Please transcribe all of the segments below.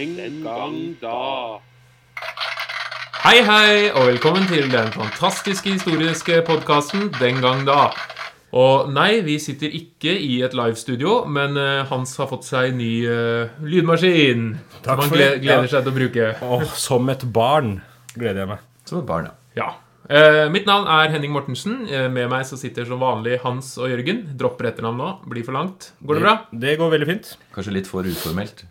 Den gang da. Hei, hei, og velkommen til den fantastiske historiske podkasten Den gang da. Og nei, vi sitter ikke i et livestudio, men eh, Hans har fått seg ny uh, lydmaskin. Takk som han gleder Ja. seg til å bruke. Oh, som et barn gleder jeg meg. Som et barn, ja. Ja. Uh, mitt navn er Henning Mortensen. Uh, med meg så sitter som vanlig Hans og Jørgen. Dropper etternavn nå. Blir for langt. Går det bra? Det går veldig fint. Kanskje litt for uformelt.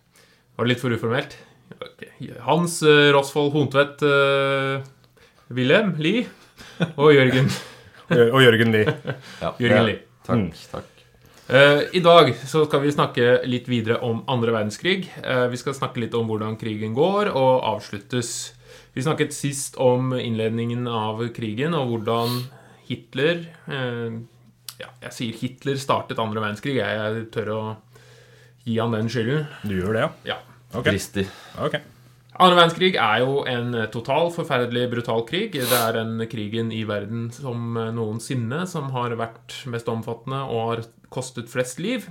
Var det litt for uformelt? Okay. Hans uh, Rosvold Hontvedt uh, Wilhelm Lie og Jørgen. Og Jørgen Lie. Ja, Jørgen Lie. Takk. Mm. takk. Uh, I dag så skal vi snakke litt videre om andre verdenskrig. Uh, vi skal snakke litt om hvordan krigen går og avsluttes. Vi snakket sist om innledningen av krigen og hvordan Hitler eh, Ja, jeg sier Hitler startet andre verdenskrig. Jeg, jeg tør å gi han den skylden. Du gjør det, ja? Ja. Ok. Dristig. Okay. Annen verdenskrig er jo en total, forferdelig brutal krig. Det er den krigen i verden som noensinne som har vært mest omfattende og har kostet flest liv.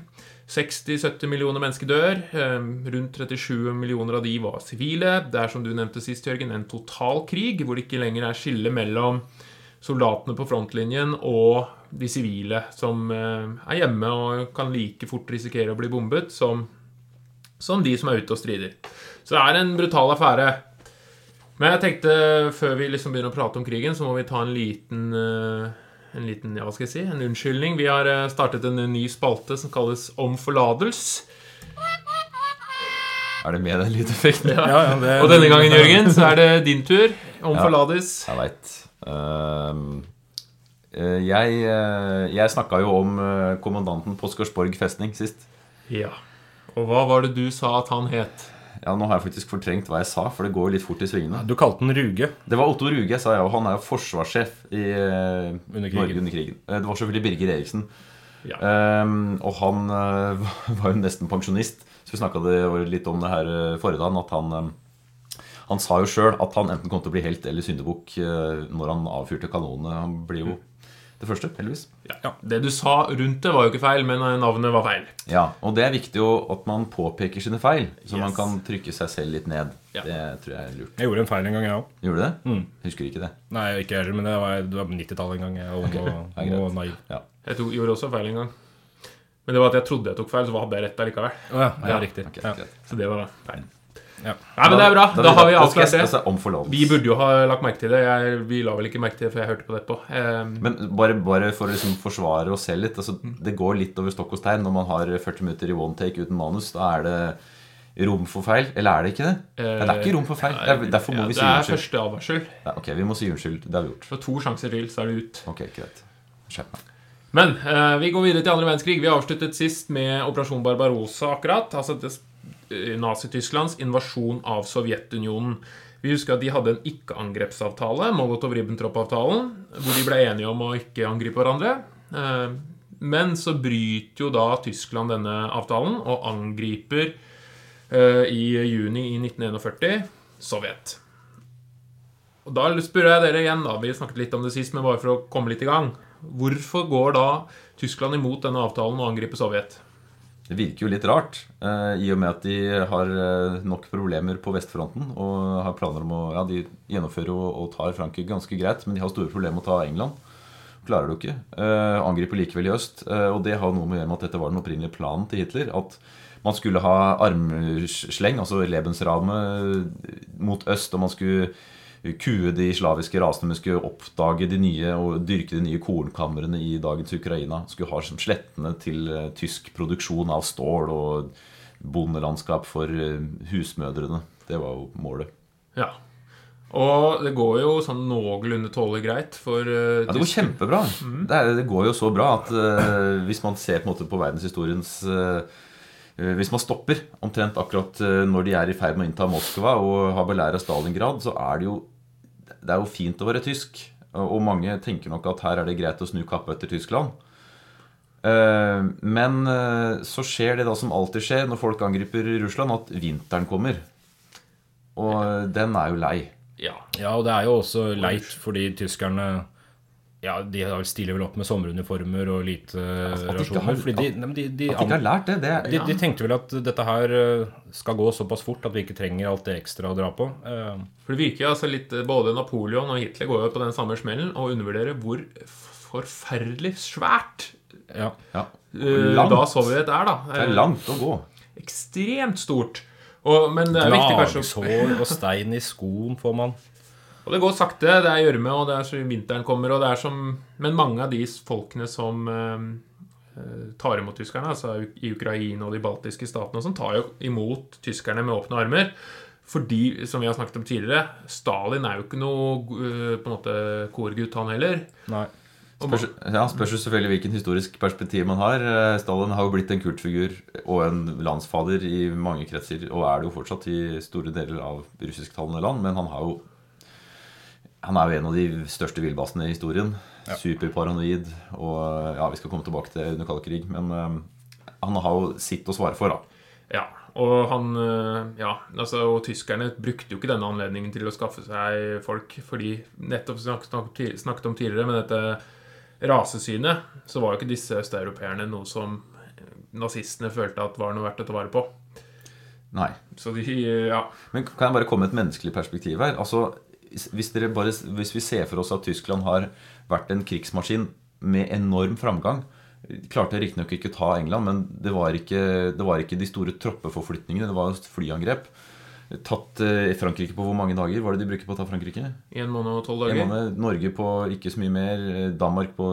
60-70 millioner mennesker dør. eh, Rundt 37 millioner av de var sivile. Det er som du nevnte sist, Jørgen, en total krig hvor det ikke lenger er skille mellom soldatene på frontlinjen og de sivile som eh, er hjemme og kan like fort risikere å bli bombet som som de som er ute og strider. Så det er en brutal affære. Men jeg tenkte, før vi liksom begynner å prate om krigen, så må vi ta en liten eh, En liten, ja, hva skal jeg si, en unnskyldning. Vi har eh, startet en ny spalte som kalles Om forlatelse. Er det med den lydeffekten? Ja, ja, det, Og denne gangen, Jørgen, så er det din tur. Om Ja. forlates. Jeg veit. jeg eh, jeg snakka jo om kommandanten på Skorsborg festning sist. Ja. Og hva var det du sa at han het? Ja, Nå har jeg faktisk fortrengt hva jeg sa, for det går litt fort i svingene. Du kalte den Ruge. Det var Otto Ruge, sa jeg, og han er jo forsvarssjef i eh, Under. Norge under krigen. Eh, Det var selvfølgelig Birger Eriksen. Ja. Um, og han uh, var jo nesten pensjonist, så vi snakka litt om det her forrige dagen. At han, um, han sa jo sjøl at han enten kom til å bli helt eller syndebukk uh, når han avfyrte kanonene. Han blir jo det første, heldigvis. Ja. Det du sa rundt det, var jo ikke feil, men navnet var feil. Ja, Og det er viktig jo at man påpeker sine feil, så Yes. man kan trykke seg selv litt ned. Ja. Det tror jeg er lurt. Jeg gjorde en feil en gang, jeg òg. Gjorde du det? Mm. Husker ikke det. Nei, ikke heller, men det var, det var 90-tallet en gang. Jeg, og, Ok, og, og naiv. Ja. Jeg tok, gjorde også feil en gang. Men det var at jeg trodde jeg tok feil, så hadde jeg rett allikevel. Oh, ja, ja, riktig. Okay, Ja. Så det var feil. Ja. Nei, men det er bra. Da har vi Da skal avklart jeg det. altså. Vi burde jo ha lagt merke til det. Jeg, vi la vel ikke merke til det før jeg hørte på det etterpå. Eh, Men bare, bare for å liksom forsvare oss selv litt altså. Det går litt over stokk og stein når man har 40 minutter i one take uten manus. Da er det rom for feil. Eller er det ikke det? Nei, det er ikke rom for feil. Det er, derfor må ja, vi si unnskyld. Det er første advarsel. Ja, ok, vi må si unnskyld. Det har vi gjort. For to sjanser til, så er det ut. Ok, greit. Skjerp meg. Men eh, vi går videre til andre verdenskrig. Vi avsluttet sist med Operasjon Barbarossa akkurat. Altså det, eh, Nazi-Tysklands invasjon av Sovjetunionen. Vi husker at de hadde en ikke-angrepsavtale, Molotov-Ribbentrop-avtalen, hvor de ble enige om å ikke angripe hverandre. Eh, Men så bryter jo da Tyskland denne avtalen og angriper eh, i juni i 1941 Sovjet. Og Da spør jeg dere igjen, da. Vi snakket litt om det sist, men bare for å komme litt i gang. Hvorfor går da Tyskland imot denne avtalen og angriper Sovjet? Det virker jo litt rart, eh, i og med at de har eh, nok problemer på vestfronten. Og har planer om å Ja, de gjennomfører og, tar Frankrike ganske greit, men de har store problemer med å ta England. Klarer det ikke. Eh, angriper likevel i øst. Og det har noe med å gjøre med at dette var den opprinnelige planen til Hitler. At man skulle ha armsleng, altså Lebensrame, mot øst, og man skulle kue de slaviske rasene, men skulle oppdage de nye og dyrke de nye kornkamrene i dagens Ukraina. Skulle ha slettene til eh, tysk produksjon av stål og bondelandskap for eh, husmødrene. Det var jo målet. Ja. Og det går jo sånn noenlunde tålelig greit for uh, Ja, Det går kjempebra. Det, er, det går jo så bra at uh, hvis man ser på en måte på verdenshistoriens eh, Hvis man stopper omtrent akkurat eh, når de er i ferd med å innta Moskva og har belæra Stalingrad, så er det jo Det er jo fint å være tysk. Og mange tenker nok at her er det greit å snu kappet etter Tyskland. Eh, Men eh, så skjer det da som alltid skjer når folk angriper Russland, at vinteren kommer. Og den er jo lei. Ja. Ja, og det er jo også leit fordi tyskerne Ja, de stiller vel opp med sommeruniformer og lite rasjoner. har- Fordi de, de, de, At de ikke har lært det, det er de, de tenkte vel at dette her eh, skal gå såpass fort at vi ikke trenger alt det ekstra å dra på. Eh, For det virker altså litt Både Napoleon og Hitler går jo på den samme smellen og undervurderer hvor forferdelig svært Ja. ja. eh, Langt. da Sovjet er, da. Det er Eh, langt å gå. Ekstremt stort. Og, men det er viktig kanskje Lagsår og stein i skoen får man. Og det går sakte. Det er gjørme, og det er så vinteren kommer, og det er som Men mange av de folkene som eh, eh, tar imot tyskerne, altså i Ukraina og de baltiske statene og sånn, tar jo imot tyskerne med åpne armer. Fordi, som vi har snakket om tidligere, Stalin er jo ikke noe eh, på en måte korgutt, han heller. Nei. Spørs, ja, spørs jo selvfølgelig hvilken historisk perspektiv man har. Eh, Stalin har jo blitt en kultfigur og en landsfader i mange kretser, og er det jo fortsatt i store deler av russisktalende land, men han har jo han er jo en av de største villbassene i historien. Superparanoid. Og ja, vi skal komme tilbake til under kald krig, men uh, han har jo sitt å svare for, da. Ja, og han eh, Ja, altså, og tyskerne brukte jo ikke denne anledningen til å skaffe seg folk, fordi nettopp snakket snakket om tidligere med dette rasesynet, så var jo ikke disse østeuropeerne noe som nazistene følte at var noe verdt å ta vare på. Nei. Så de Ja. Men kan jeg bare komme med et menneskelig perspektiv her? Altså, hvis, dere bare, hvis vi ser for oss at Tyskland har vært en krigsmaskin med enorm framgang Klarte riktignok ikke å ta England, men det var ikke, det var ikke de store troppeforflytningene. Det var flyangrep. Tatt eh, Frankrike på hvor mange dager var det de bruker på å ta Frankrike? En måned og tolv En dager. måned. Norge på ikke så mye mer. eh, Danmark på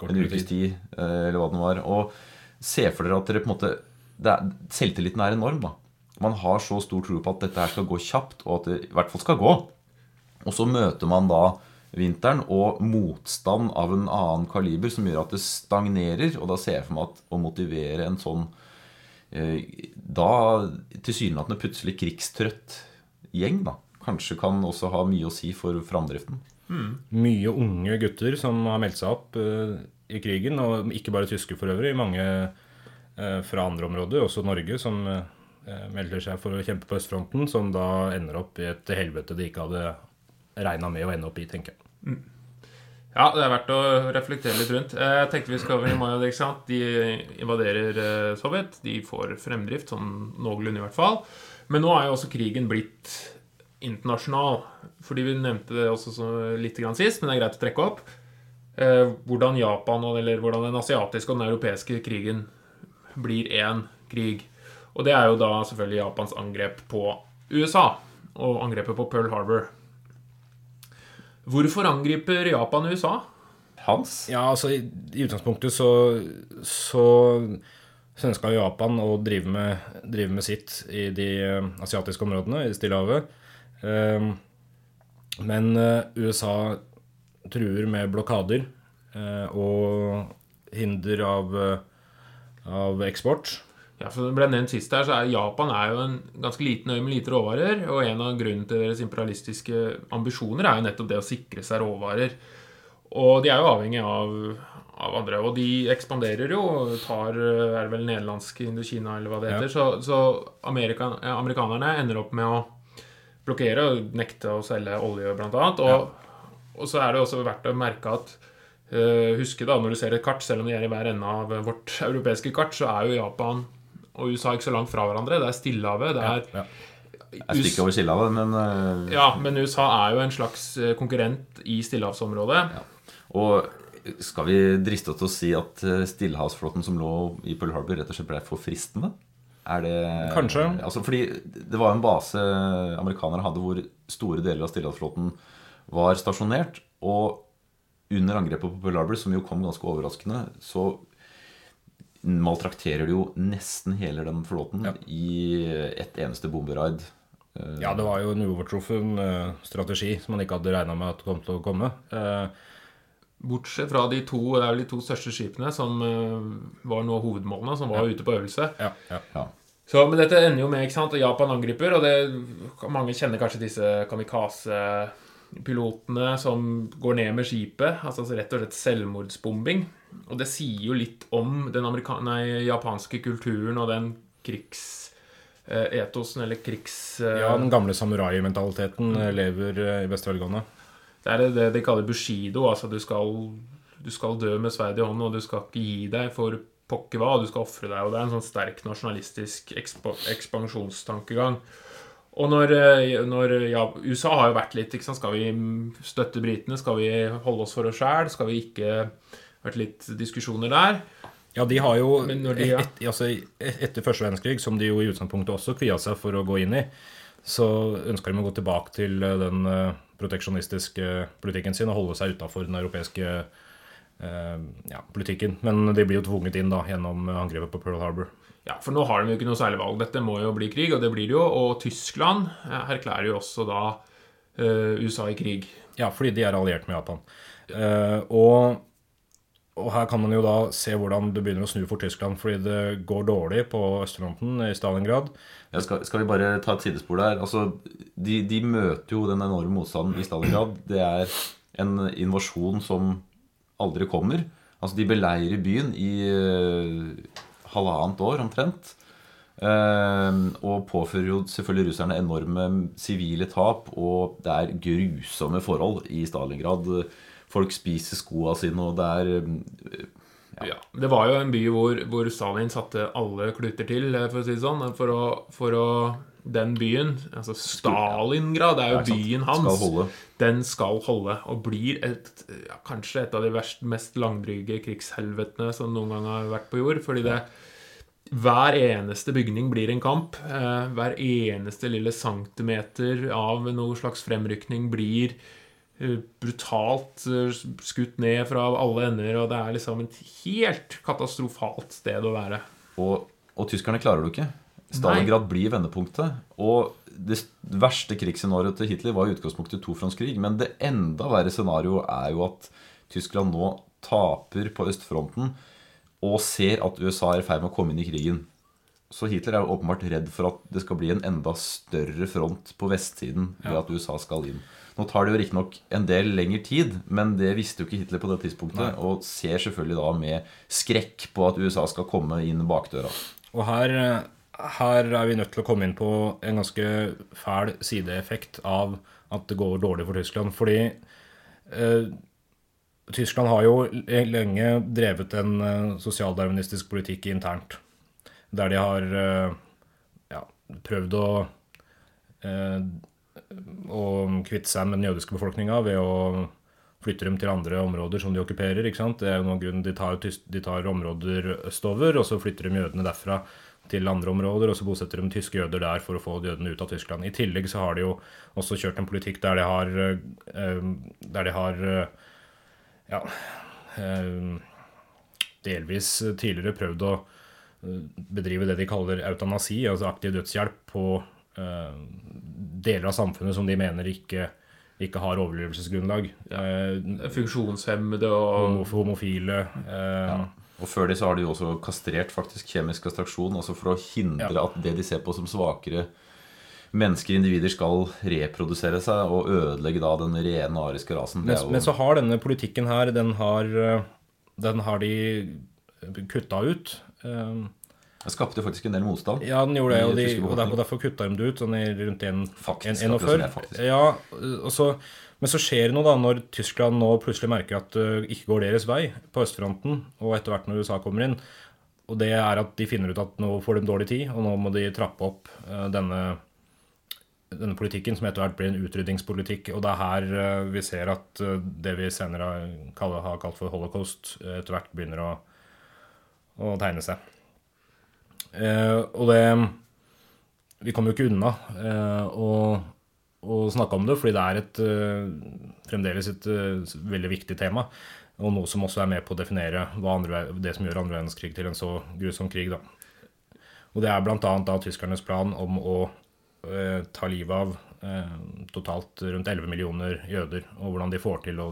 Kort en ukes tid, eh, eller hva det nå var. Og se for dere at dere på en måte det er, Selvtilliten er enorm, da. Man har så stor tro på at dette her skal gå kjapt, og at det i hvert fall skal gå. Og så møter man da vinteren og motstand av en annen kaliber som gjør at det stagnerer. Og da ser jeg for meg at å motivere en sånn eh, da tilsynelatende plutselig krigstrøtt gjeng, da, kanskje kan også ha mye å si for framdriften. Mye unge gutter som har meldt seg opp eh, i krigen, og ikke bare tyske for øvrig. Mange eh, fra andre områder, også Norge, som eh, melder seg for å kjempe på østfronten, som da ender opp i et helvete de ikke hadde regna med å ende opp i, tenker jeg. Ja, det er verdt å reflektere litt rundt. Eh, Jeg tenkte vi skal over i Maya, ikke sant? De invaderer eh, Sovjet. De får fremdrift, sånn noenlunde i hvert fall. Men nå er jo også krigen blitt internasjonal. Fordi vi nevnte det også så litt sist, men det er greit å trekke opp. Eh, hvordan Japan, eller hvordan den asiatiske og den europeiske krigen blir én krig. Og det er jo da selvfølgelig Japans angrep på USA. Og angrepet på Pearl Harbor. Hvorfor angriper Japan USA? Hans? Ja, altså i, i utgangspunktet så, så Svenska og Japan å drive med, drive med sitt i de eh, asiatiske områdene, i Stillehavet. Eh, men eh, USA truer med blokader eh, og hinder av, av eksport. Ja, for det ble nevnt sist her, så er Japan er jo en ganske liten øy med lite råvarer. Og en av grunnene til deres imperialistiske ambisjoner er jo nettopp det å sikre seg råvarer. Og de er jo avhengig av, av andre. Og de ekspanderer jo. Tar er vel nederlandsk Indokina, eller hva det Ja. heter. Så, så Amerika, eh, amerikanerne ender opp med å blokkere og nekte å selge olje, blant annet. Og, og så er det også verdt å merke at husk Huske da, når du ser et kart, selv om de er i hver ende av vårt europeiske kart, så er jo Japan og USA ikke så langt fra hverandre. Det er Stillehavet. Det er Ja. ja. Jeg stikker over Stillehavet, men uh, Ja, men USA er jo en slags eh, konkurrent i stillehavsområdet. Og skal vi driste oss til å si at eh, Stillehavsflåten som lå i Pearl Harbor, rett og slett ble for fristende? Er det Kanskje. Altså, fordi det var en base amerikanere hadde hvor store deler av Stillehavsflåten var stasjonert. Og under angrepet på Pearl Harbor, som jo kom ganske overraskende, så maltrakterer de jo nesten hele den flåten Ja. i ett eneste bomberaid. Eh, Ja, det var jo en uovertruffen eh, strategi som man ikke hadde regna med at kom til å komme. Eh, Bortsett fra de to, det er de to største skipene som var noe av hovedmålene, som var ute på øvelse. ja, ja. Ja. Så, men dette ender jo med ikke sant, at Japan angriper, og det, mange kjenner kanskje disse kamikaze-pilotene som går ned med skipet. Altså rett og slett selvmordsbombing. Og det sier jo litt om den nei, japanske kulturen og den krigsetosen, eller krigs... eh, ja, den gamle samurai-mentaliteten eh, lever eh, i beste velgående. Det er det de kaller bushido. Altså du skal, du skal dø med sverd i hånden, og du skal ikke gi deg for pokker hva. Du skal ofre deg. Og det er en sånn sterk nasjonalistisk ekspa ekspansjonstankegang. Og når, eh, når ja, USA har jo vært litt ikke sant? Skal vi støtte britene? Skal vi holde oss for oss sjæl? Skal vi ikke Vært litt diskusjoner der. Ja, de har jo de, ja. et, altså, Etter første verdenskrig, som de jo i utgangspunktet også kvia seg for å gå inn i, så ønsker de å gå tilbake til eh, den eh, proteksjonistiske politikken sin og holde seg utafor den europeiske eh, ja, politikken. Men de blir jo tvunget inn da gjennom angrepet på Pearl Harbor. Ja, For nå har de jo ikke noe særlig valg. Dette må jo bli krig, og det blir det jo. Og Tyskland eh, erklærer jo også da uh, USA i krig. Ja, fordi de er alliert med Japan. Uh, og, og her kan man jo da se hvordan det begynner å snu for Tyskland, fordi det går dårlig på østfronten i Stalingrad. Ja, skal, skal vi bare ta et sidespor der? Altså, de, de møter jo den enorme motstanden i Stalingrad. Det er en invasjon som aldri kommer. Altså, de beleirer byen i eh, halvannet år omtrent. Eh, og påfører jo selvfølgelig russerne enorme sivile tap, og det er grusomme forhold i Stalingrad. Folk spiser skoa sine, og det er ja. Ja. Det var jo en by hvor, hvor Stalin satte alle kluter til, eh, for å si det sånn. For å, for å Den byen, altså Stalingrad, det er jo ikke byen hans. Skal. Den skal holde, og blir et, ja, kanskje et av de verst, mest langdryge krigshelvetene som noen gang har vært på jord. Fordi det hver eneste bygning blir en kamp. Eh, hver eneste lille centimeter av noe slags fremrykning blir eh, brutalt eh, skutt ned fra alle ender, og det er liksom et helt katastrofalt sted å være. Og, og tyskerne klarer det ikke. Stalingrad blir vendepunktet. Og det verste krigsscenarioet til Hitler var i utgangspunktet tofrontskrig. Men det enda verre scenarioet er jo at Tyskland nå taper på østfronten og ser at USA er i ferd med å komme inn i krigen. Så Hitler er jo åpenbart redd for at det skal bli en enda større front på vestsiden ved at USA skal inn. Nå tar det jo riktignok en del lengre tid, men det visste jo ikke Hitler på det tidspunktet. Og ser selvfølgelig da med skrekk på at USA skal komme inn bakdøra. Og her, her er vi nødt til å komme inn på en ganske fæl sideeffekt av at det går dårlig for Tyskland. Fordi eh, Tyskland har jo lenge drevet en eh, sosialdarwinistisk politikk internt. Der de har eh, ja, prøvd å, eh, å kvitte seg med den jødiske befolkninga ved å flytte dem til andre områder som de okkuperer. ikke sant? Det er jo noen grunn, de tar, de tar områder østover, og så flytter de jødene derfra til andre områder, og så bosetter de tyske jøder der for å få jødene ut av Tyskland. I tillegg så har de jo også kjørt en politikk der de har, eh, der de har eh, ja, eh, delvis tidligere prøvd å eh, bedrive det de kaller eutanasi, altså aktiv dødshjelp, på eh, deler av samfunnet som de mener ikke, ikke har overlevelsesgrunnlag. Ja. Funksjonshemmede og homofile eh, Og før det så har de jo også kastrert faktisk kjemisk kastraksjon, altså for å hindre Ja. at det de ser på som svakere mennesker, individer, skal reprodusere seg og ødelegge da den rene ariske rasen. Men, jo, men så har denne politikken her, den har, eh, den har de kutta ut. Den skapte faktisk en del motstand. Ja, den gjorde det, og, de, og, der, derfor kutta de det ut sånn rundt en, Faktisk, en, akkurat som 41. jeg, faktisk. Ja, og så, men så skjer det noe da når Tyskland nå plutselig merker at det ikke går deres vei på østfronten, og etter hvert når USA kommer inn. Og det er at de finner ut at nå får de dårlig tid, og nå må de trappe opp eh, denne, denne politikken, som etter hvert blir en utryddingspolitikk. Og det er her eh, vi ser at eh, det vi senere har, kalt for holocaust, eh, etter hvert begynner å, å tegne seg. Eh, og det Vi kommer jo ikke unna eh, å snakke om det, fordi det er et eh, fremdeles et eh, veldig viktig tema. Og noe som også er med på å definere andre, det som gjør andre verdenskrig til en så grusom krig. Da. Og det er bl.a. tyskernes plan om å eh, ta livet av eh, totalt rundt 11 millioner jøder, og hvordan de får til å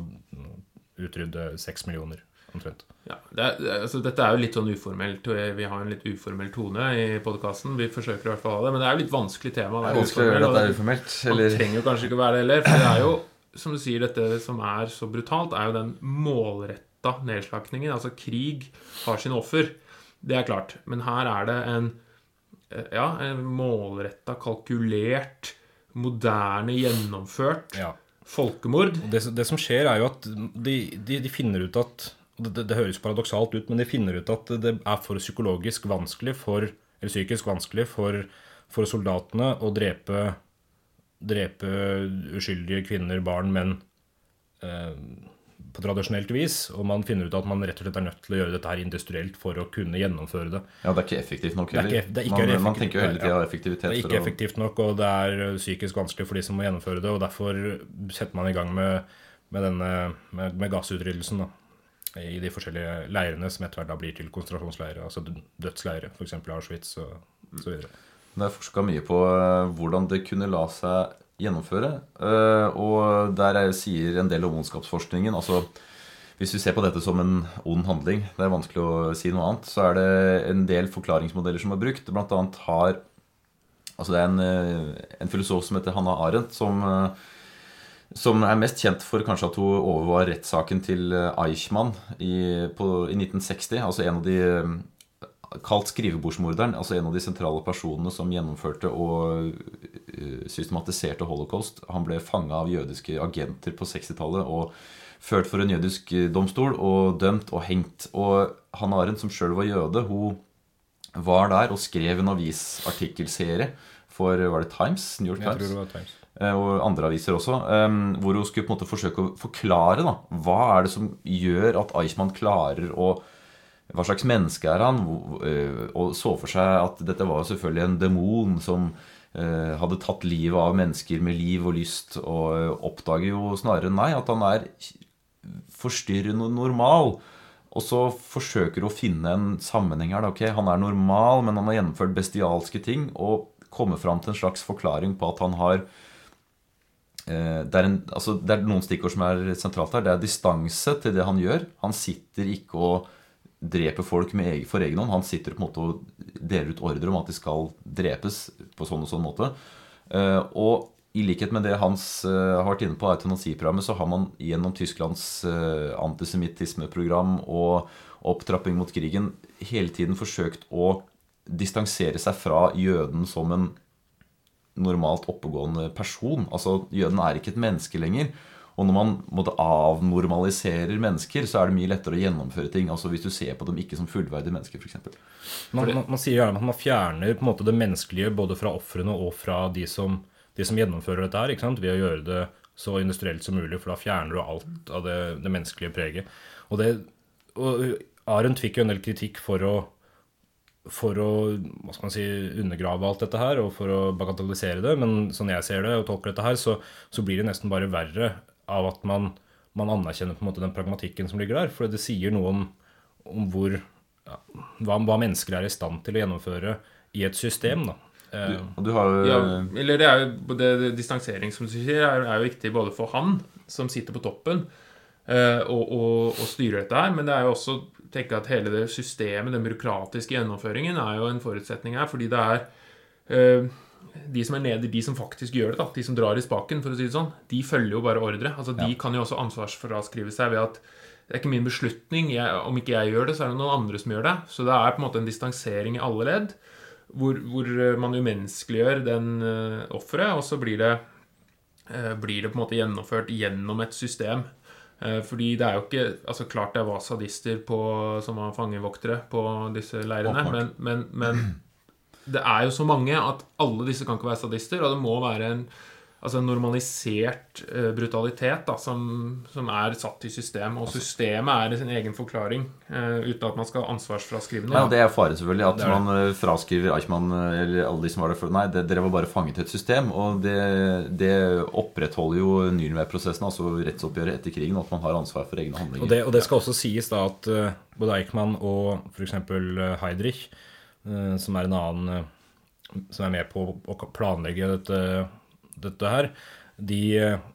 utrydde 6 millioner, omtrent. Ja, det er, er- altså, dette er jo litt sånn uformelt. Vi har en litt uformell tone i podkasten. Vi forsøker i hvert fall å ha det, men det er jo litt vanskelig tema. Det er vanskelig å gjøre dette det- uformelt. Man trenger jo kanskje ikke å være det heller. For det er jo, som du sier, dette som er så brutalt, er jo den målretta nedslakningen. Altså, krig har sine offer. Det er klart. Men her er det en eh, ja, en målretta, kalkulert, moderne, gjennomført Ja. folkemord. Det, det som skjer, er jo at de, de, de finner ut at det, det høres paradoksalt ut, men de finner ut at det er for psykologisk vanskelig for Eller psykisk vanskelig for, for soldatene å drepe Drepe uskyldige kvinner, barn, menn eh, på tradisjonelt vis. Og man finner ut at man rett og slett er nødt til å gjøre dette her industrielt for å kunne gjennomføre det. Ja, det er ikke effektivt nok Det er heller. ikke- det er man, man tenker jo hele tida effektivitet. Det er ikke effektivt nok, og det er psykisk vanskelig for de som må gjennomføre det. Og derfor setter man i gang med, med denne med, med gassutryddelsen da, i de forskjellige leirene som etter hvert da blir til konsentrasjonsleirer, altså dødsleirer, f.eks. Auschwitz og så videre. Det er forska mye på eh, hvordan det kunne la seg gjennomføre. Eh, Og der er, sier en del om ondskapsforskningen altså Hvis vi ser på dette som en ond handling, det er vanskelig å si noe annet, så er det en del forklaringsmodeller som er brukt. Blant annet har Altså det er en, eh, en filosof som heter Hanna Arendt, som, som er mest kjent for kanskje at hun overvar rettssaken til eh, Eichmann i, på, i 1960. Altså en av de eh, Kalt skrivebordsmorderen, altså en av de sentrale personene som gjennomførte og eh, systematiserte holocaust. Han ble fanga av jødiske agenter på 60-tallet og ført for en jødisk domstol og dømt og hengt. Og Hanne Arendt, som sjøl var jøde, hun var der og skrev en avisartikkelserie for var det Times? New York Times. Jeg tror det var Times. Eh, og andre aviser også, hvor hun skulle på en måte forsøke å forklare da, hva er det som gjør at Eichmann klarer å Hva slags menneske er han? Eh, Og så for seg at dette var selvfølgelig en demon som eh, hadde tatt livet av mennesker med liv og lyst, og oppdager jo snarere nei, at han er forstyrrende normal. Og så forsøker hun å finne en sammenheng her. da, ok, Han er normal, men han har gjennomført bestialske ting. Og kommer fram til en slags forklaring på at han har det, er en, altså, det er noen stikkord som er sentralt her. Det er distanse til det han gjør. Han sitter ikke og dreper folk egen, for egen hånd. Han sitter på en måte og deler ut ordre om at de skal drepes på sånn og sånn måte. Eh, og i likhet med det Hans eh, har vært inne på, eutanasiprogrammet, så har man gjennom Tysklands eh, antisemittismeprogram og opptrapping mot krigen hele tiden forsøkt å distansere seg fra jøden som en normalt oppegående person. Altså, Jøden er ikke et menneske lenger. Og når man måtte avnormaliserer mennesker, så er det mye lettere å gjennomføre ting. Altså Hvis du ser på dem ikke som fullverdige mennesker, f.eks. Man, man, man sier gjerne at man fjerner på en måte det menneskelige både fra ofrene og fra de som, de som gjennomfører dette her, ikke sant? ved å gjøre det så industrielt som mulig, for da fjerner du alt av det, det menneskelige preget. Og, det, og Arendt fikk jo en del kritikk for å for å hva skal man si, undergrave alt dette her og for å bagatellisere det. Men sånn jeg ser det og tolker dette her, så, så blir det nesten bare verre av at man, man anerkjenner på en måte den pragmatikken som ligger der. For det sier noe om, om hvor, ja, hva, hva mennesker er i stand til å gjennomføre i et system. da. Du, Og du har Ja, eller det er jo det, det Distansering, som du sier, er, er jo viktig både for han, som sitter på toppen, eh, og, og, og styrer dette her, men det er jo også tenke at hele det systemet, den byråkratiske gjennomføringen, er jo en forutsetning her, fordi det er eh, de som er nede, de som faktisk gjør det, da, de som drar i spaken, for å si det sånn, de følger jo bare ordre. Altså, De kan jo også ansvarsfraskrive seg ved at det er ikke min beslutning. Jeg, om ikke jeg gjør det, så er det noen andre som gjør det. Så det er på en måte en distansering i alle ledd, hvor, hvor eh, man umenneskeliggjør den uh, offeret, og så blir det, eh, blir det på en måte gjennomført gjennom et system. Eh, fordi det er jo ikke altså Klart det var sadister på, som var fangevoktere på disse leirene, men, men, men det er jo så mange at alle disse kan ikke være sadister, og det må være en, altså en normalisert eh, brutalitet da, som, som er satt i system. Og systemet er sin egen forklaring, uh, uten at man skal ansvarsfraskrive noe. Ja, Det er faren, selvfølgelig. At Det det. man eh, fraskriver Eichmann eller alle de som var der før. Nei, det, dere var bare fanget i et system. Og det, det opprettholder jo Nürnberg-prosessen, altså rettsoppgjøret etter krigen, at man har ansvar for egne handlinger. Og det, og det skal også sies da at både Eichmann og f.eks. Heidrich, som er en annen som er med på å planlegge dette, dette her, de,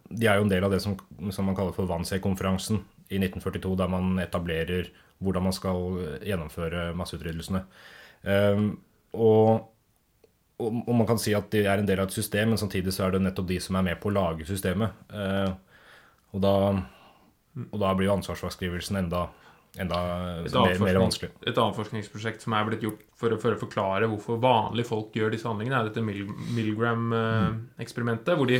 de er jo en del av det som, som man kaller for Wannsee-konferansen i 1942, der man etablerer hvordan man skal gjennomføre masseutryddelsene. Um, og, og, og man kan si at de er en del av et system, men samtidig så er det nettopp de som er med på å lage systemet. Uh, og da og da blir jo ansvarsfraskrivelsen enda, enda mer, mer vanskelig. et annet forskningsprosjekt som er blitt gjort for, å- for å forklare hvorfor vanlige folk gjør disse handlingene, er dette Mil- Milgram-eksperimentet, hvor de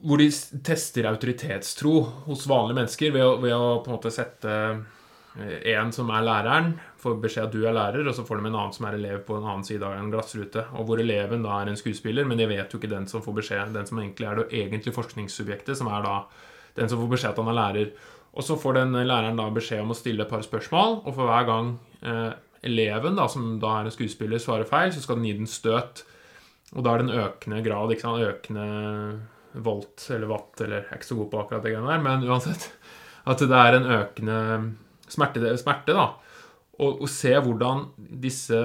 hvor de tester autoritetstro hos vanlige mennesker ved å, ved å på en måte sette eh, en som er læreren, får beskjed at du er lærer, og så får de en annen som er elev på en annen side av en glassrute. Og hvor eleven da er en skuespiller, men de vet jo ikke den som får beskjed, den som egentlig er det egentlige forskningssubjektet, som er da den som får beskjed at han er lærer. Og så får den læreren da beskjed om å stille et par spørsmål, og for hver gang eh, eleven, da, som da er en skuespiller, svarer feil, så skal den gi den støt. Og da er det en økende grad, ikke sant, økende volt eller watt, eller jeg er ikke så god på akkurat det greiene der, men uansett, at det er en økende smerte, smerte da. Og, og se hvordan disse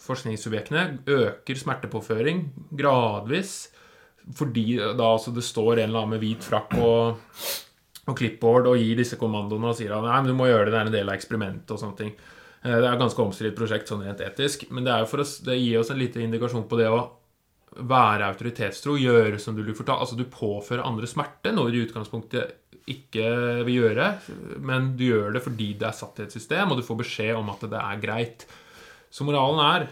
forskningssubjektene øker smertepåføring gradvis, fordi da altså det står en eller annen med hvit frakk og, og clipboard og gir disse kommandoene og sier at nei, men du må gjøre det, det er en del av eksperimentet og sånne ting. Eh, Det er et ganske omstridt prosjekt sånn rent etisk, men det, oss, det gir oss en liten indikasjon på det å være autoritetstro, gjøre som du blir fortalt. Altså du påfører andre smerte, noe du i utgangspunktet ikke vil gjøre, men du gjør det fordi det er satt i et system, og du får beskjed om at det er greit. Så moralen er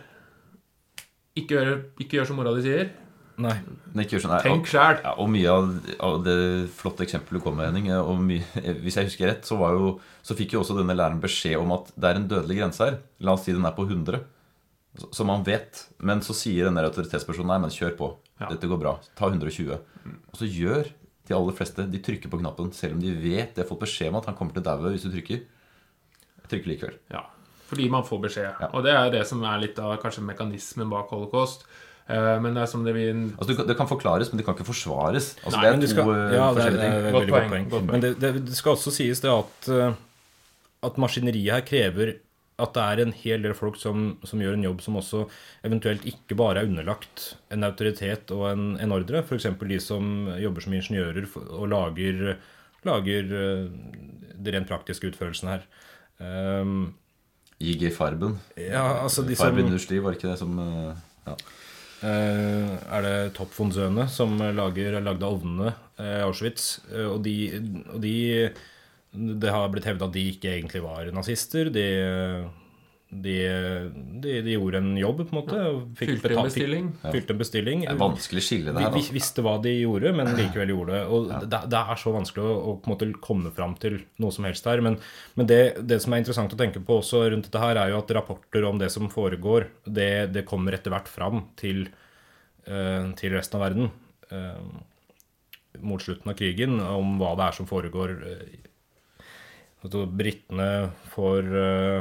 ikke gjør, ikke gjør som mora di sier. Nei. Men ikke sånn, nei, Tenk sjæl. Ja, og mye av, av det flotte eksempelet du kom med, Henning og mye, Hvis jeg husker rett, så, var jo, så fikk jo også denne læreren beskjed om at det er en dødelig grense her. La oss si den er på 100. Som man vet. Men så sier denne autoritetspersonen nei, men kjør på. Ja. Dette går bra. Ta 120. Og så gjør de aller fleste De trykker på knappen selv om de vet De har fått beskjed om at han kommer til å daue hvis du trykker. Jeg trykker likevel. Ja, fordi man får beskjed. Ja. Og det er det som er litt av kanskje mekanismen bak holocaust. Eh, Men det er som det vi Altså, Det kan forklares, men det kan ikke forsvares. Altså, Nei, det er to skal, eh, ja, forskjellige ting. Godt poeng, godt poeng. Men det, det, det skal også sies det at, eh, at maskineriet her krever at det er en hel del folk som, som gjør en jobb som også eventuelt ikke bare er underlagt en autoritet og en, en ordre. F.eks. de som jobber som ingeniører og lager, lager det rent praktiske utførelsen her. Um, IG Farben. ja, altså de som Farben Industri, var ikke det som ja. Eh, er det Topp von Zøne som lager, lagde ovnene eh, i Auschwitz. Eh, og de, og de Det har blitt hevda at de ikke egentlig var nazister. De, de, de, de gjorde en jobb, på en måte. Og fikk fylte en bestilling. Fikk, fylte en bestilling. Det er vanskelig skille det her. Vi Altså. visste hva de gjorde, men likevel gjorde det. Og det, det er så vanskelig å, å på en måte komme fram til noe som helst her. Men, men det, det som er interessant å tenke på også rundt dette her, er jo at rapporter om det som foregår, det, det kommer etter hvert fram til, uh, til resten av verden. Uh, mot slutten av krigen, om hva det er som foregår. Uh, Altså, Britene får, uh,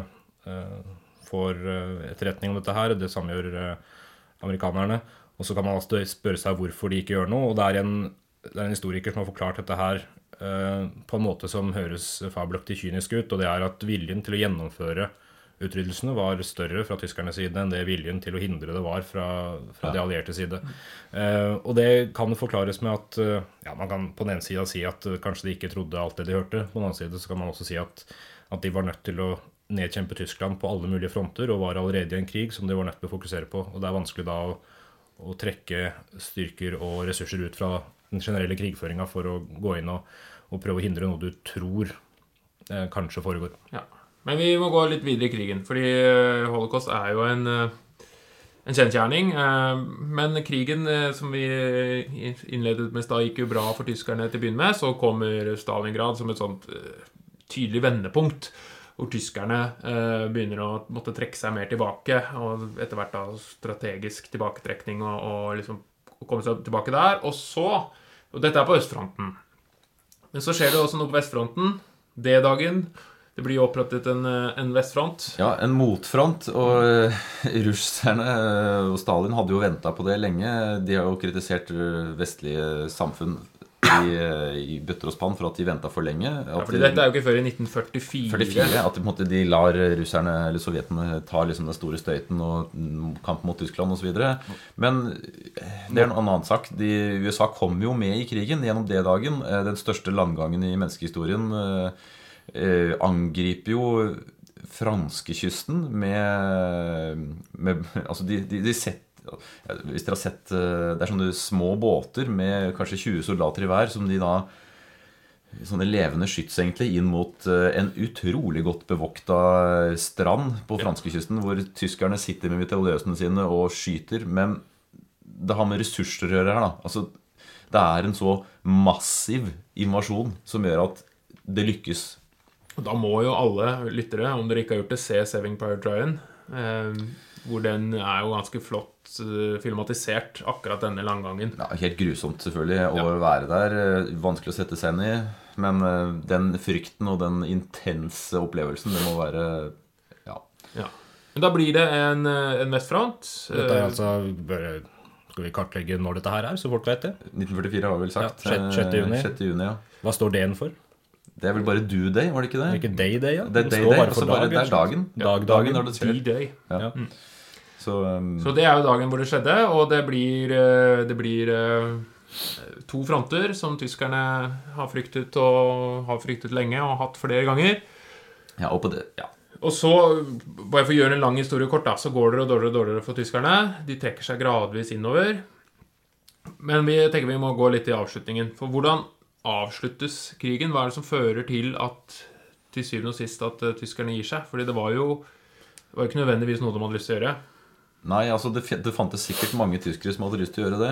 eh, får eh, etterretning om dette her. Det samme gjør eh, amerikanerne. Og så kan man altså spørre seg hvorfor de ikke gjør noe. Og det er en, det er en historiker som har forklart dette her eh, på en måte som høres fabelaktig kynisk ut. Og det er at viljen til å gjennomføre utryddelsene var større fra tyskernes side enn det viljen til å hindre det var fra, fra de allierte side. Eh, og det kan forklares med at ja, man kan på den ene sida si at kanskje de ikke trodde alt det de hørte. På den andre side så kan man også si at, at de var nødt til å nedkjempe Tyskland på alle mulige fronter og var allerede i en krig som de var nødt til å fokusere på. Og det er vanskelig da å, å trekke styrker og ressurser ut fra den generelle krigføringa for å gå inn og, og prøve å hindre noe du tror eh, kanskje foregår. Ja. Men vi må gå litt videre i krigen, fordi eh, holocaust er jo en, eh, en kjensgjerning. eh, Men krigen, som vi innledet med i stad, gikk jo bra for tyskerne til å begynne med. Så kommer Stalingrad som et sånt tydelig vendepunkt. Hvor tyskerne eh, begynner å måtte trekke seg mer tilbake. Og etter hvert da strategisk tilbaketrekning og, og liksom komme seg tilbake der. Og så Og dette er på østfronten. Men så skjer det også noe på vestfronten. D-dagen. Det blir jo opprettet en, eh, en vestfront. Ja, en motfront. Og eh, russerne og Stalin hadde jo venta på det lenge. De har jo kritisert vestlige samfunn i, eh, i bøtter og spann for at de venta for lenge. Ja, fordi de- dette er jo ikke før i 1944. 44, At de, måte, de lar russerne eller sovjetene ta liksom den store støyten og mm, kamp mot Tyskland osv. Men eh, det er en annen sak. De, USA kom jo med i krigen gjennom D-dagen. eh, Den største landgangen i menneskehistorien. eh, angriper jo franskekysten med, med Altså, de, de, de setter Hvis dere har sett eh, Det er sånne små båter med kanskje 20 soldater i hver, som de da sånne levende skyts egentlig inn mot eh, en utrolig godt bevokta strand på franskekysten, hvor tyskerne sitter med mitraljøsene sine og skyter. Men det har med ressurser å gjøre her, da. Altså, det er en så massiv invasjon som gjør at det lykkes. Og Da må jo alle lyttere, om dere ikke har gjort det, se Saving Power Ryan. Eh, hvor den er jo ganske flott eh, filmatisert, akkurat denne langgangen. Ja, helt grusomt, selvfølgelig, å Ja. være der. Eh, Vanskelig å sette seg inn i. Men eh, den frykten og den intense opplevelsen, det må være Ja. Ja. Men da blir det en, en vestfront. Dette er altså bare, Skal vi kartlegge når dette her er, så folk vet det? 1944 har vi vel sagt. Ja, sjette- sjette juni. 6. juni ja. Hva står D-en for? Det er vel bare do day, var det ikke det? det? det ikke Day Day? Ja? Det er day day, day, bare altså bare, dag, det er dagen. Dag, dagen dagen. når det skjer. D-Day. Ja. Så, um, Så det er jo dagen hvor det skjedde, og det blir, eh, det blir eh, to fronter som tyskerne har fryktet og har fryktet lenge og hatt flere ganger. ja, og på det, ja. Og så, bare for å gjøre en lang historie kort, da, så går det dårligere og dårligere for tyskerne. De trekker seg gradvis innover. Men vi tenker vi må gå litt i avslutningen. For hvordan avsluttes krigen? Hva er det som fører til at til syvende og sist at eh, tyskerne gir seg? Fordi det var jo det var ikke nødvendigvis noe de hadde lyst til å gjøre. Nei, altså det, det fantes sikkert mange tyskere som hadde lyst til å gjøre det,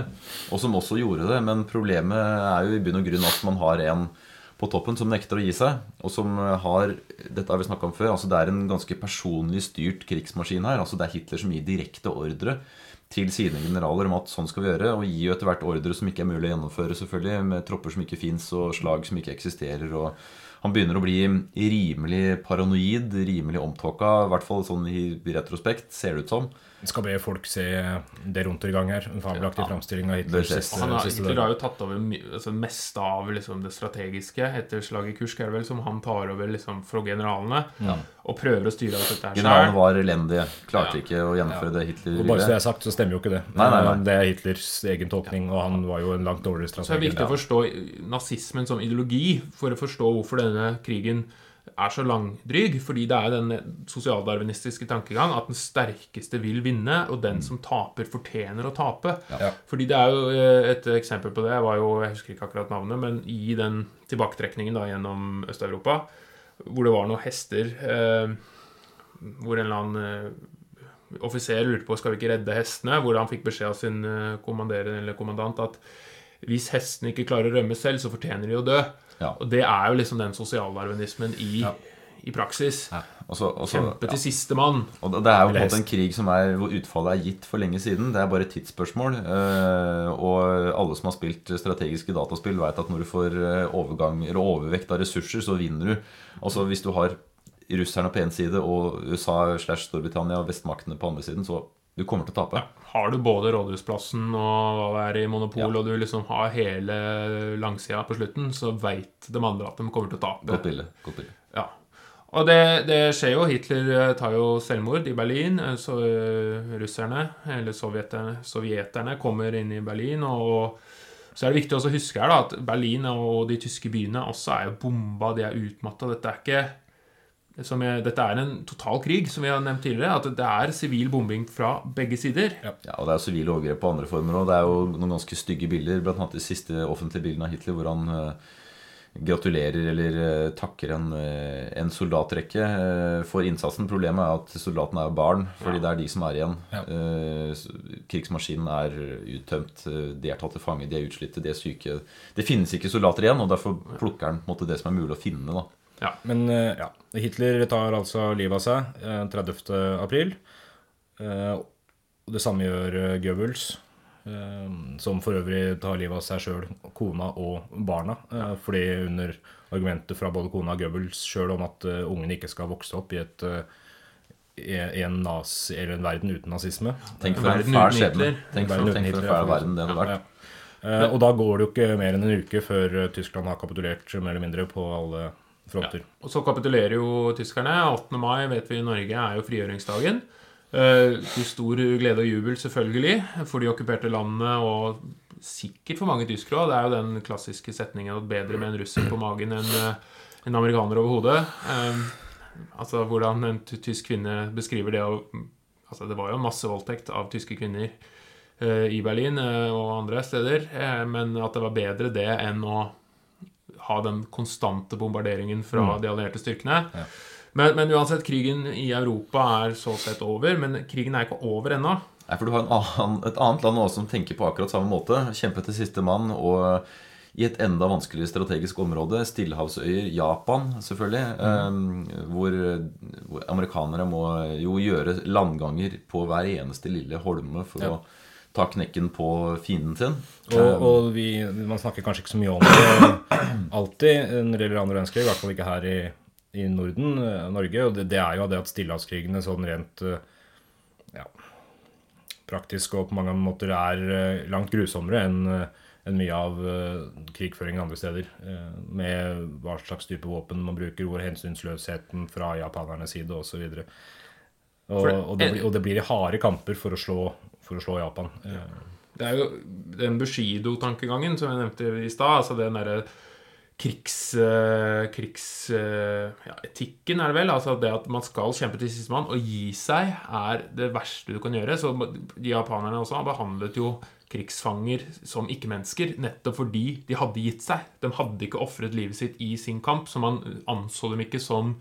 og som også gjorde det, men problemet er jo i bunn og grunn at man har en på toppen som nekter å gi seg, og som har Dette har vi snakka om før. altså Det er en ganske personlig styrt krigsmaskin her. altså Det er Hitler som gir direkte ordre til sine generaler om at sånn skal vi gjøre, og gir jo etter hvert ordre som ikke er mulig å gjennomføre, selvfølgelig, med tropper som ikke fins, og slag som ikke eksisterer. og han begynner å bli rimelig paranoid, rimelig omtåka, i hvert fall sånn i retrospekt, ser det ut som. Vi skal be folk se det rundt i gang her. En fabelaktig Ja. framstilling av Hitler. Siste, Han har, Hitler har jo tatt over altså meste av liksom, det strategiske etter slaget i Kursk, er det vel, som han tar over liksom, fra generalene, Ja. og prøver å styre alt dette her Generalene var elendige. Klarte Ja. ikke å gjennomføre det Hitler Og bare så det ville. er sagt, så stemmer jo ikke det. Nei, nei, nei. Det er Hitlers egen tolkning, og han var jo en langt dårligere Så det er viktig å forstå nazismen som ideologi for å forstå hvorfor denne krigen er så langdryg. Fordi det er den sosialdarwinistiske tankegang at den sterkeste vil vinne, og den som taper, fortjener å tape. Ja. Fordi det er jo eh, Et eksempel på det var jo Jeg husker ikke akkurat navnet, men i den tilbaketrekningen da gjennom Øst-Europa, hvor det var noen hester eh, Hvor en eller annen eh, offiser lurte på skal vi ikke redde hestene, hvor han fikk beskjed av sin eh, kommandant at hvis hestene ikke klarer å rømme selv, så fortjener de å dø. Ja. Og det er jo liksom den sosialdarwinismen i, Ja. i praksis. Ja. Også, også, Kjempe til sistemann. Og det er jo på en en krig som er, hvor utfallet er gitt for lenge siden. Det er bare et tidsspørsmål. eh, Og alle som har spilt strategiske dataspill, vet at når du får eh, overgang, eller overvekt av ressurser, så vinner du. Altså Hvis du har russerne på én side og USA slash Storbritannia og vestmaktene på andre siden, så du kommer til å tape. Har du både Rådhusplassen og hva det er i Monopol, Ja. og du liksom har hele langsida på slutten, så veit de andre at de kommer til å tape. Godt bilde. Godt bilde. Ja. Og det, det skjer jo. Hitler eh, tar jo selvmord i Berlin. eh, Så eh, russerne, eller sovjeterne, sovjeterne, kommer inn i Berlin. Og så er det viktig å huske her da, at Berlin og de tyske byene også er jo bomba, de er utmatta. Dette er ikke jeg, Dette er en total krig, som vi har nevnt tidligere. At det er sivil bombing fra begge sider. Ja, og det er sivile overgrep på andre former òg. Det er jo noen ganske stygge bilder, annet de siste offentlige bildene av Hitler, hvor han eh, gratulerer eller eh, takker en, eh, en soldatrekke for innsatsen. Problemet er at soldatene er barn, fordi Ja. det er de som er igjen. Ja. Krigsmaskinen er uttømt, de er tatt til fange, de er utslitte, de er syke. Det finnes ikke soldater igjen, og derfor plukker han på en måte det som er mulig å finne. da. Men eh, ja, Hitler tar altså livet av seg eh, 30. april. Eh, det samme gjør eh, Goebbels, eh, som for øvrig tar livet av seg sjøl, kona og barna. eh, Fordi under argumentet fra både kona og Goebbels sjøl om at eh, ungene ikke skal vokse opp i et eh, i en, nazi, eller en verden uten nazisme. Tenk for en Verden fæl skjebne. Hitler. Tenk for, tenk for en Hitler, fæl ja. verden det hadde vært. Ja. Eh, og da går det jo ikke mer enn en uke før eh, Tyskland har kapitulert mer eller mindre på alle fronter. Og så kapitulerer jo tyskerne. 8. mai vet vi i Norge er jo frigjøringsdagen. Eh, til stor glede og jubel, selvfølgelig, for de okkuperte landene, og sikkert for mange tyskere òg. Det er jo den klassiske setningen at 'bedre med en russer på magen enn eh, en amerikaner over hodet'. Eh, altså hvordan en tysk kvinne beskriver det å Altså, det var jo massevoldtekt av tyske kvinner i Berlin og andre steder, men at det var bedre det enn å ha den konstante bombarderingen fra de allierte styrkene. Ja. Men, men uansett, krigen i Europa er så sett over. Men krigen er ikke over ennå. Nei, for du har en annen, et annet land også som tenker på akkurat samme måte. Kjempe til siste mann. Og i et enda vanskeligere strategisk område, Stillehavsøyer, Japan selvfølgelig, eh, hvor, hvor amerikanere må jo gjøre landganger på hver eneste lille holme for Ja. å ta knekken på fienden sin. Og, og vi, man snakker kanskje ikke så mye om det alltid når det gjelder andre verdenskrig, i hvert fall ikke her i, i Norden, eh, Norge. Og det, det er jo det at stillehavskrigene sånn rent eh, ja, praktisk og på mange måter er eh, langt grusommere enn eh, enn mye av eh, krigføringen andre steder. eh, Med hva slags type våpen man bruker, hvor hensynsløsheten fra japanernes side osv. Og, og, og, det blir- og det blir harde kamper for å slå, for å slå Japan. Ja. Det er jo den Bushido-tankegangen som jeg nevnte i stad. Altså den derre krigs... eh, eh, ja, er det vel. Altså det at man skal kjempe til sistemann. Å gi seg er det verste du kan gjøre. Så de japanerne også har behandlet jo krigsfanger som ikke-mennesker nettopp fordi de hadde gitt seg. De hadde ikke ofret livet sitt i sin kamp, så man anså dem ikke som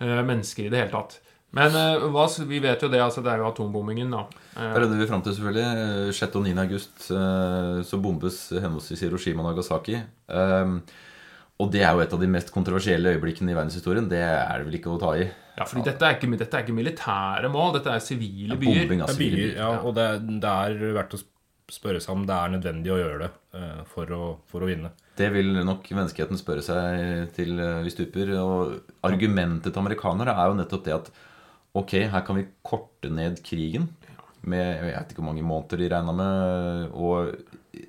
eh, mennesker i det hele tatt. Men uh, hva, vi vet jo det, altså det er jo atombombingen, da. Uh, Det redder vi fram til, selvfølgelig. Eh, 6. og 9. august uh, så bombes henholdsvis Hiroshima og Nagasaki. Um, og det er jo et av de mest kontroversielle øyeblikkene i verdenshistorien. Det er det vel ikke å ta i. Ja, fordi dette er, ikke, dette er ikke militære mål, dette er sivile byer. Bombing av er sivile byer, byer. ja, og det, det er verdt å spørre seg om det er nødvendig å gjøre det eh, for, å, for å vinne. Det vil nok menneskeheten spørre seg til eh, vi stuper. Og argumentet til amerikanere er jo nettopp det at ok, her kan vi korte ned krigen med jeg vet ikke hvor mange måneder de regna med, og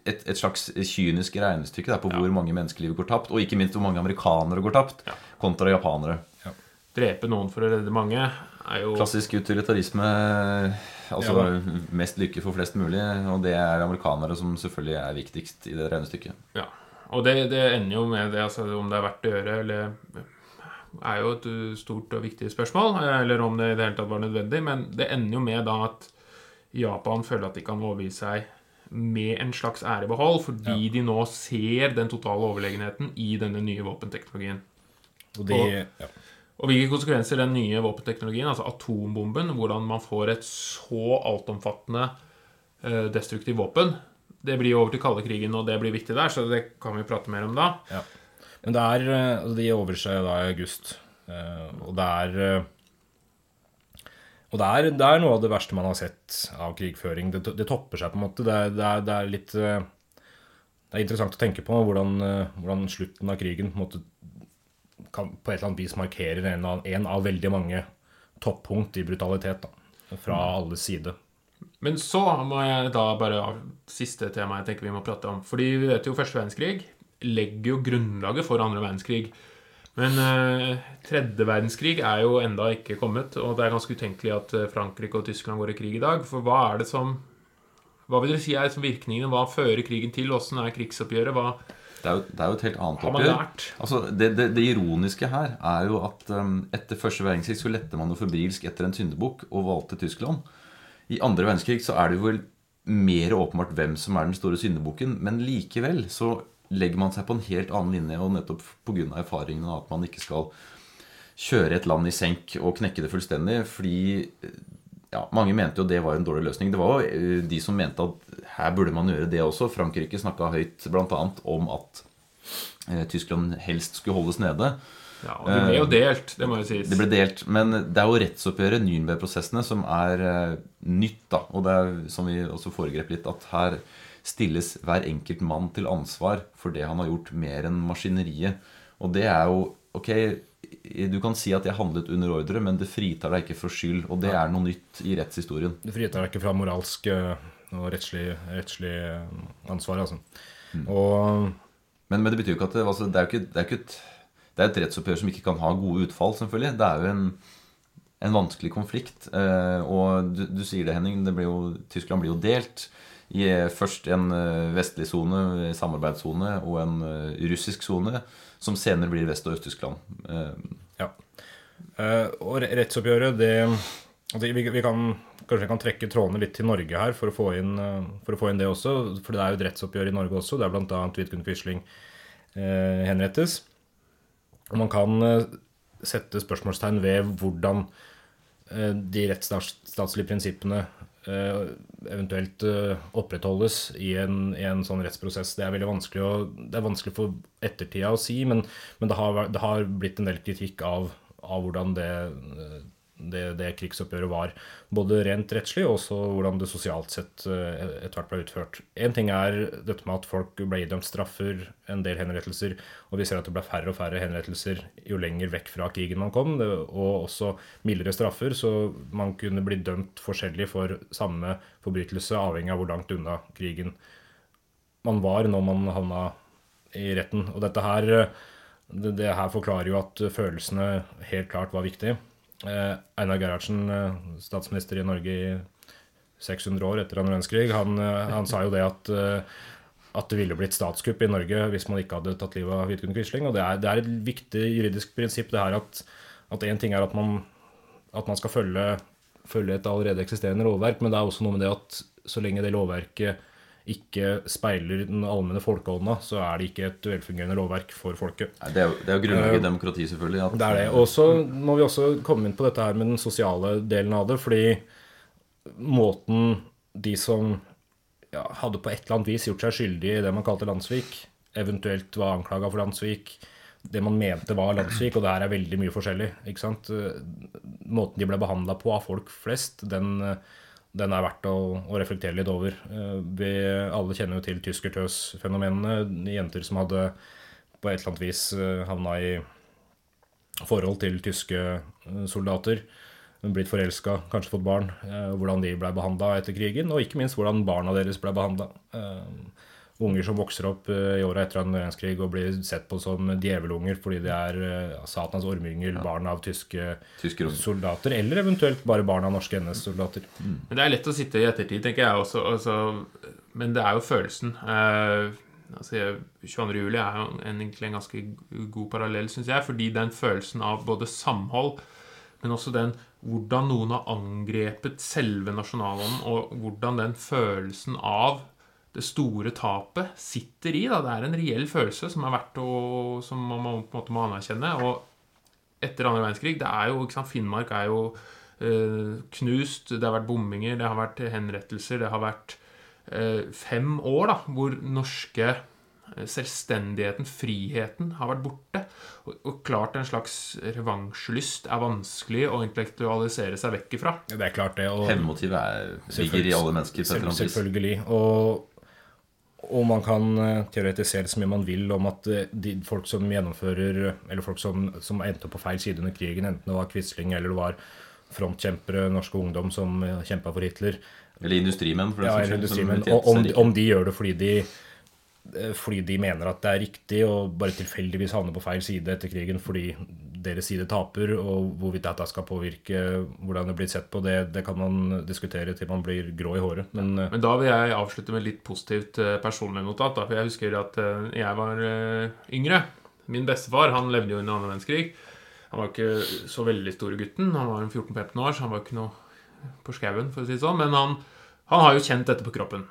et, et slags kynisk regnestykke der på hvor mange menneskeliv går tapt, og ikke minst hvor mange amerikanere går tapt, kontra japanere. Drepe noen for å redde mange er jo Klassisk utilitarisme. Altså mest lykke for flest mulig. Og det er amerikanere som selvfølgelig er viktigst i det regnestykket. Ja. Og det, det ender jo med det, altså om det er verdt å gjøre, eller er jo et uh, stort og viktig spørsmål. Eller om det i det hele tatt var nødvendig. Men det ender jo med da at Japan føler at de kan overgi seg med en slags ærebehold, fordi ja. de nå ser den totale overlegenheten i denne nye våpenteknologien. Og de, Og- ja. Og hvilke konsekvenser den nye våpenteknologien, altså atombomben, hvordan man får et så altomfattende uh, destruktivt våpen, det blir jo over til kalde krigen, og det blir viktig der, så det kan vi prate mer om da. Ja. Men det er eh, altså De overser seg da i august. eh, Og det er eh, Og det er, det er noe av det verste man har sett av krigføring. Det, det topper seg på en måte. Det er, det er, det litt Det er interessant å tenke på hvordan, hvordan slutten av krigen på, måte, kan, på et eller annet vis markerer en av, en av veldig mange toppunkt i brutalitet da, fra alle sider. Men så må jeg da bare Siste tema jeg tenker vi må prate om. Fordi vi vet jo første verdenskrig legger jo grunnlaget for andre verdenskrig. Men eh, tredje verdenskrig er jo enda ikke kommet, og det er ganske utenkelig at eh, Frankrike og Tyskland går i krig i dag. For hva er det som Hva vil dere si er som virkningene? Hva fører krigen til? Åssen er krigsoppgjøret? Hva Det er jo, det er jo et helt annet oppgjør. Altså, det, det, det ironiske her er jo at um, etter første verdenskrig så lette man jo febrilsk etter en syndebukk og valgte Tyskland. I andre verdenskrig så er det jo vel mer åpenbart hvem som er den store syndebukken, men likevel så legger man seg på en helt annen linje, og nettopp pga. erfaringene at man ikke skal kjøre et land i senk og knekke det fullstendig, fordi ja, mange mente jo det var en dårlig løsning. Det var jo eh, de som mente at her burde man gjøre det også. Frankrike snakka høyt bl.a. om at eh, Tyskland helst skulle holdes nede. Ja, og det ble jo delt, det må jo sies. Det ble delt, men det er jo rettsoppgjøret, Nürnberg-prosessene, som er eh, nytt. da, Og det er, som vi også foregrep litt, at her stilles hver enkelt mann til ansvar for det han har gjort, mer enn maskineriet. Og det er jo Ok, du kan si at jeg handlet under ordre, men det fritar deg ikke for skyld. Og det er noe nytt i rettshistorien. Det fritar deg ikke fra moralsk eh, og rettslig, rettslig eh, ansvar, altså. Og Men, men det betyr jo ikke at det, altså, det er jo ikke, det er ikke et, det er et rettsoppgjør som ikke kan ha gode utfall, selvfølgelig. Det er jo en, en vanskelig konflikt. Eh, og du, du sier det, Henning. Det blir jo, Tyskland blir jo delt i eh, først en eh, vestlig sone, eh, samarbeidssone, og en russisk sone, som senere blir Vest- og Øst-Tyskland. Ja. Og rettsoppgjøret, det altså, vi, kan Kanskje vi kan trekke trådene litt til Norge her for å få inn, for å få inn det også. For det er jo et rettsoppgjør i Norge også, der bl.a. Vidkun Quisling eh, henrettes. Og man kan sette spørsmålstegn ved hvordan de rettsstatslige prinsippene eventuelt eh, opprettholdes i en, i en sånn rettsprosess. Det er veldig vanskelig, å, det er vanskelig for ettertida å si, men, men det, har, det har blitt en del kritikk av, av hvordan det, eh, det, det krigsoppgjøret var. Både rent rettslig og også hvordan det sosialt sett eh, etter hvert ble utført. Én ting er dette med at folk ble idømt straffer, en del henrettelser, og vi ser at det ble færre og færre henrettelser jo lenger vekk fra krigen man kom, og også mildere straffer, så man kunne bli dømt forskjellig for samme forbrytelse, avhengig av hvor langt unna krigen man var når man havna i retten. Og dette her, det, det her forklarer jo at følelsene helt klart var viktig. Eh, Einar Gerhardsen, eh, statsminister i Norge i 600 år etter annen verdenskrig, han, eh, han sa jo det at at det ville blitt statskupp i Norge hvis man ikke hadde tatt livet av Vidkun Quisling. Og det er, det er et viktig juridisk prinsipp det her at én ting er at man, at man skal følge, følge et allerede eksisterende lovverk, men det er også noe med det at så lenge det lovverket ikke speiler den allmenne folkeånda, så er det ikke et velfungerende lovverk for folket. Det er jo, det er jo grunnlaget i demokrati, selvfølgelig. At, Det er det. Og så må vi også komme inn på dette her med den sosiale delen av det, fordi måten de som ja, hadde på et eller annet vis gjort seg skyldig i det man kalte landssvik, eventuelt var anklaga for landssvik, det man mente var landssvik, og det her er veldig mye forskjellig. ikke sant? Måten de ble behandla på av folk flest, den, den er verdt å, å reflektere litt over. Eh, Vi alle kjenner jo til tyskertøs-fenomenene. Jenter som hadde på et eller annet vis eh, havna i forhold til tyske eh, soldater. Blitt forelska, kanskje fått barn. Hvordan de ble behandla etter krigen, og ikke minst hvordan barna deres ble behandla. Unger som vokser opp eh, i åra etter annen verdenskrig og blir sett på som djevelunger fordi de er eh, Satans ormyngel, barn av tyske Tysker soldater, eller eventuelt bare barn av norske NS-soldater. Men det er lett å sitte i ettertid, tenker jeg også. Altså, men det er jo følelsen. Eh, altså, 22. juli er jo en, egentlig en ganske god parallell, syns jeg. Fordi den følelsen av både samhold, men også den hvordan noen har angrepet selve nasjonalånden, og hvordan den følelsen av det store tapet sitter i. Da. Det er en reell følelse som er verdt å Som man på en måte må anerkjenne. Og etter andre verdenskrig det er jo, ikke sant, Finnmark er jo eh, knust, det har vært bombinger, det har vært henrettelser, det har vært eh, fem år da, hvor norske eh, selvstendigheten, friheten, har vært borte. Og, og klart en slags revansjelyst er vanskelig å intellektualisere seg vekk ifra. Det er klart, det. Og Hevnmotivet er- ligger i alle mennesker. Selv, selvfølgelig. Og, og man kan eh, teoretisere så mye man vil om at eh, de folk som gjennomfører Eller folk som, som endte på feil side under krigen, enten det var Quisling eller det var frontkjempere, norske ungdom som kjempa for Hitler, Eller industrimenn, for den ja, saks skyld, om, om de gjør det fordi de eh, fordi de mener at det er riktig, og bare tilfeldigvis havner på feil side etter krigen fordi deres side taper, og hvorvidt dette skal påvirke hvordan det blir sett på, det, det kan man diskutere til man blir grå i håret. Men eh, Men da vil jeg avslutte med litt positivt eh, personlig notat. Da, for jeg husker at eh, jeg var eh, yngre. Min bestefar han levde jo under annen verdenskrig. Han var ikke så veldig store gutten. Han var 14-15 år, så han var ikke noe på skauen, for å si det sånn. Men han, han har jo kjent dette på kroppen.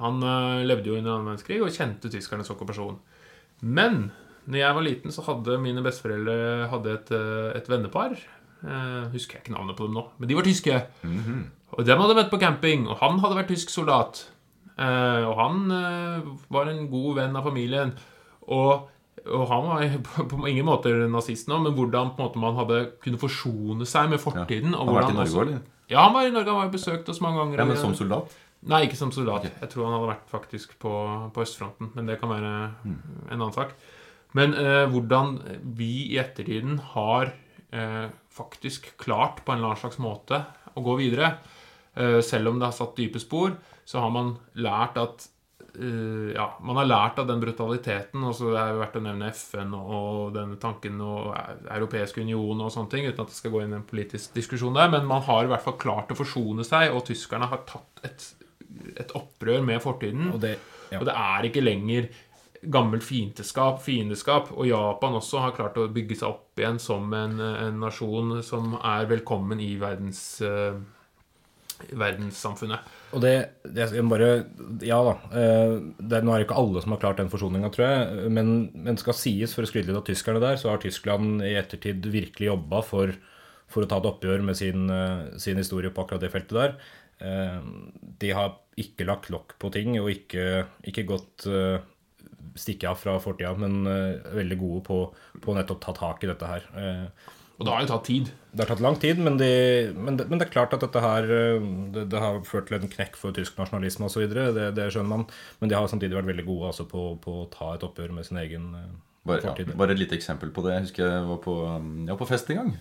Han eh, levde jo under annen verdenskrig og kjente tyskernes okkupasjon. Men når jeg var liten, så hadde mine besteforeldre hadde et, eh, et vennepar. Eh, husker jeg ikke navnet på dem nå, men de var tyske. Og dem hadde vært møtt på camping, og han hadde vært tysk soldat. Eh, og han eh, var en god venn av familien. Og, og han var på, på ingen måte nazist nå, men hvordan måte man hadde kunne forsone seg med fortiden. og Han har vært i Norge også- eller? Ja, han var i Norge. Han var besøkt oss mange ganger. Ja, men som soldat? Nei, ikke som soldat. Jeg tror han hadde vært faktisk på, på østfronten, men det kan være en annen sak. Men eh, hvordan vi i ettertiden har eh, faktisk klart på en eller annen slags måte å gå videre. Eh, selv om det har satt dype spor, så har man lært at eh, ja, man har lært av den brutaliteten. og så er det verdt å nevne FN og denne tanken og Europeisk union og sånne ting, uten at det skal gå inn i en politisk diskusjon der. Men man har i hvert fall klart å forsone seg, og tyskerne har tatt et, et opprør med fortiden. og det, ja. Og det er ikke lenger gammelt fiendeskap, fiendeskap. Og Japan også har klart å bygge seg opp igjen som en, en nasjon som er velkommen i verdens, uh, verdenssamfunnet. Og det, det bare Ja da. eh, Det nå er det ikke alle som har klart den forsoninga, tror jeg. Men, men skal sies, for å skryte litt av tyskerne der, så har Tyskland i ettertid virkelig jobba for, for å ta et oppgjør med sin, eh, sin historie på akkurat det feltet der. Eh, de har ikke lagt lokk på ting og ikke, ikke gått eh, stikke av fra fortida, men eh, veldig gode på, på nettopp ta tak i dette her. Eh, Og det har jo tatt tid. det har tatt lang tid, men, de, men, det, men det er klart at dette her det, det har ført til en knekk for tysk nasjonalisme osv. Det, det skjønner man. Men de har samtidig vært veldig gode altså, på, på å ta et oppgjør med sin egen Bare, fortid. ja, bare et lite eksempel på det. Jeg husker jeg var på, ja, på fest en gang.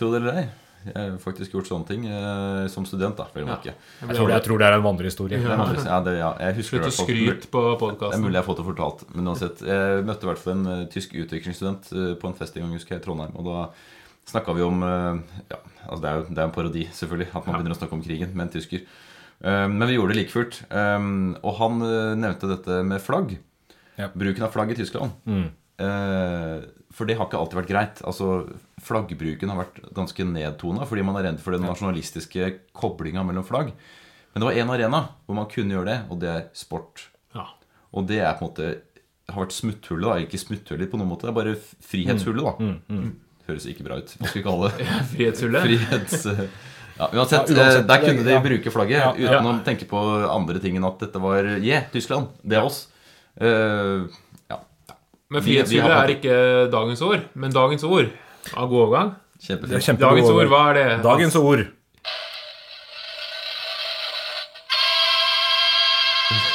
Tro det eller ei. Jeg har faktisk gjort sånne ting eh, som student, da. Vel ja. Jeg tror, det, jeg tror det er en vandrehistorie. Ja, det, ja, jeg husker Slutt å skryte på Det er mulig jeg har fått det fortalt. Men uansett, jeg møtte i hvert fall en uh, tysk utviklingsstudent uh, på en fest en gang husker jeg, i Trondheim. Og da snakka vi om eh, ja, altså Det er jo det er en parodi, selvfølgelig, at man begynner å snakke om krigen med en tysker. Eh, Men vi gjorde det like fullt. Eh, Og han eh, nevnte dette med flagg. Ja. Bruken av flagg i Tyskland. Mm. Eh, For det har ikke alltid vært greit. Altså Flaggbruken har vært ganske nedtona fordi man er redd for den nasjonalistiske koblinga mellom flagg. Men det var én arena hvor man kunne gjøre det, og det er sport. Ja. Og det er på en måte har vært smutthullet, da. Ikke smutthullet på noen måte, det er bare frihetshullet, da. Mm, Høres ikke bra ut. Hva skal vi kalle det? Frihetshullet. Frihets... Ja, uansett, Ja, uansett, eh, der kunne de ja. bruke flagget Ja, ja. uten å tenke på andre ting enn at dette var Yeah, Tyskland. Det er oss. Uh, ja, Men frihetshullet er ikke dagens ord. Men dagens ord av god overgang. Er kjempefint. Dagens ord, hva er det? Dagens ord.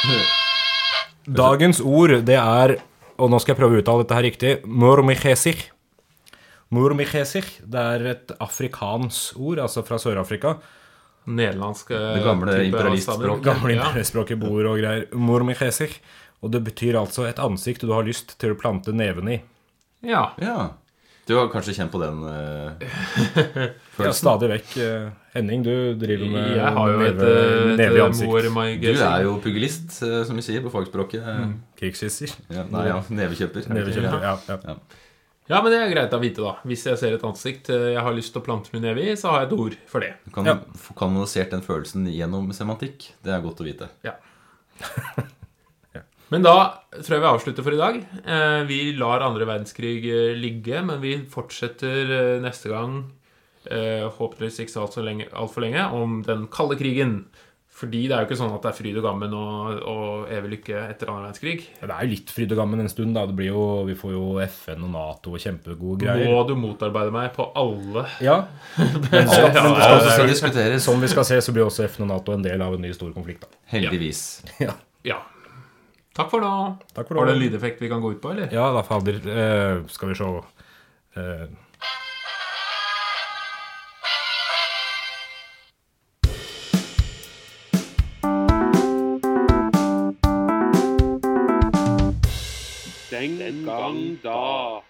Dagens ord, det er Og nå skal jeg prøve å uttale dette her riktig. Murmichesich. Murmichesich. Det er et afrikansk ord, altså fra Sør-Afrika. Nederlandsk eh, Det gamle imperialistspråket. Gamle imperialistspråket imperialspråket bor og greier. Murmichesich. Og det betyr altså et ansikt du har lyst til å plante neven i. Ja. Ja. Du har kanskje kjent på den følelsen Ja, stadig vekk. eh, Henning, du driver med Jeg har jo neve, et, neve i ansikt. Du er jo pugilist, eh, som vi sier på fagspråket. Mm. Krigskisser. Ja, nei, ja, nevekjøper. Nevekjøper. Ja. Ja, ja. Ja, men det er greit å vite, da. Hvis jeg ser et ansikt eh, jeg har lyst til å plante min neve i, så har jeg et ord for det. Du kan Ja. kanalisert den følelsen gjennom semantikk. Det er godt å vite. Ja. Men da tror jeg vi avslutter for i dag. Eh, Vi lar andre verdenskrig eh, ligge, men vi fortsetter eh, neste gang, håpeligvis ikke så altfor lenge, alt for lenge, om den kalde krigen. Fordi det er jo ikke sånn at det er fryd og gammen og, og evig lykke etter annen verdenskrig. Ja, Det er jo litt fryd og gammen en stund. da. Det blir jo, vi får jo FN og Nato og kjempegode greier. Må du motarbeide meg på alle Ja, men, så, Ja, men det ja, skal, ja. skal diskuteres. som vi skal se, så blir også FN og Nato en del av en ny stor konflikt. da. Heldigvis. Ja, Ja. Takk for nå. Takk for Har du en lydeffekt vi kan gå ut på, eller? Ja, da fader. Uh, skal vi se Uh. Den gang da.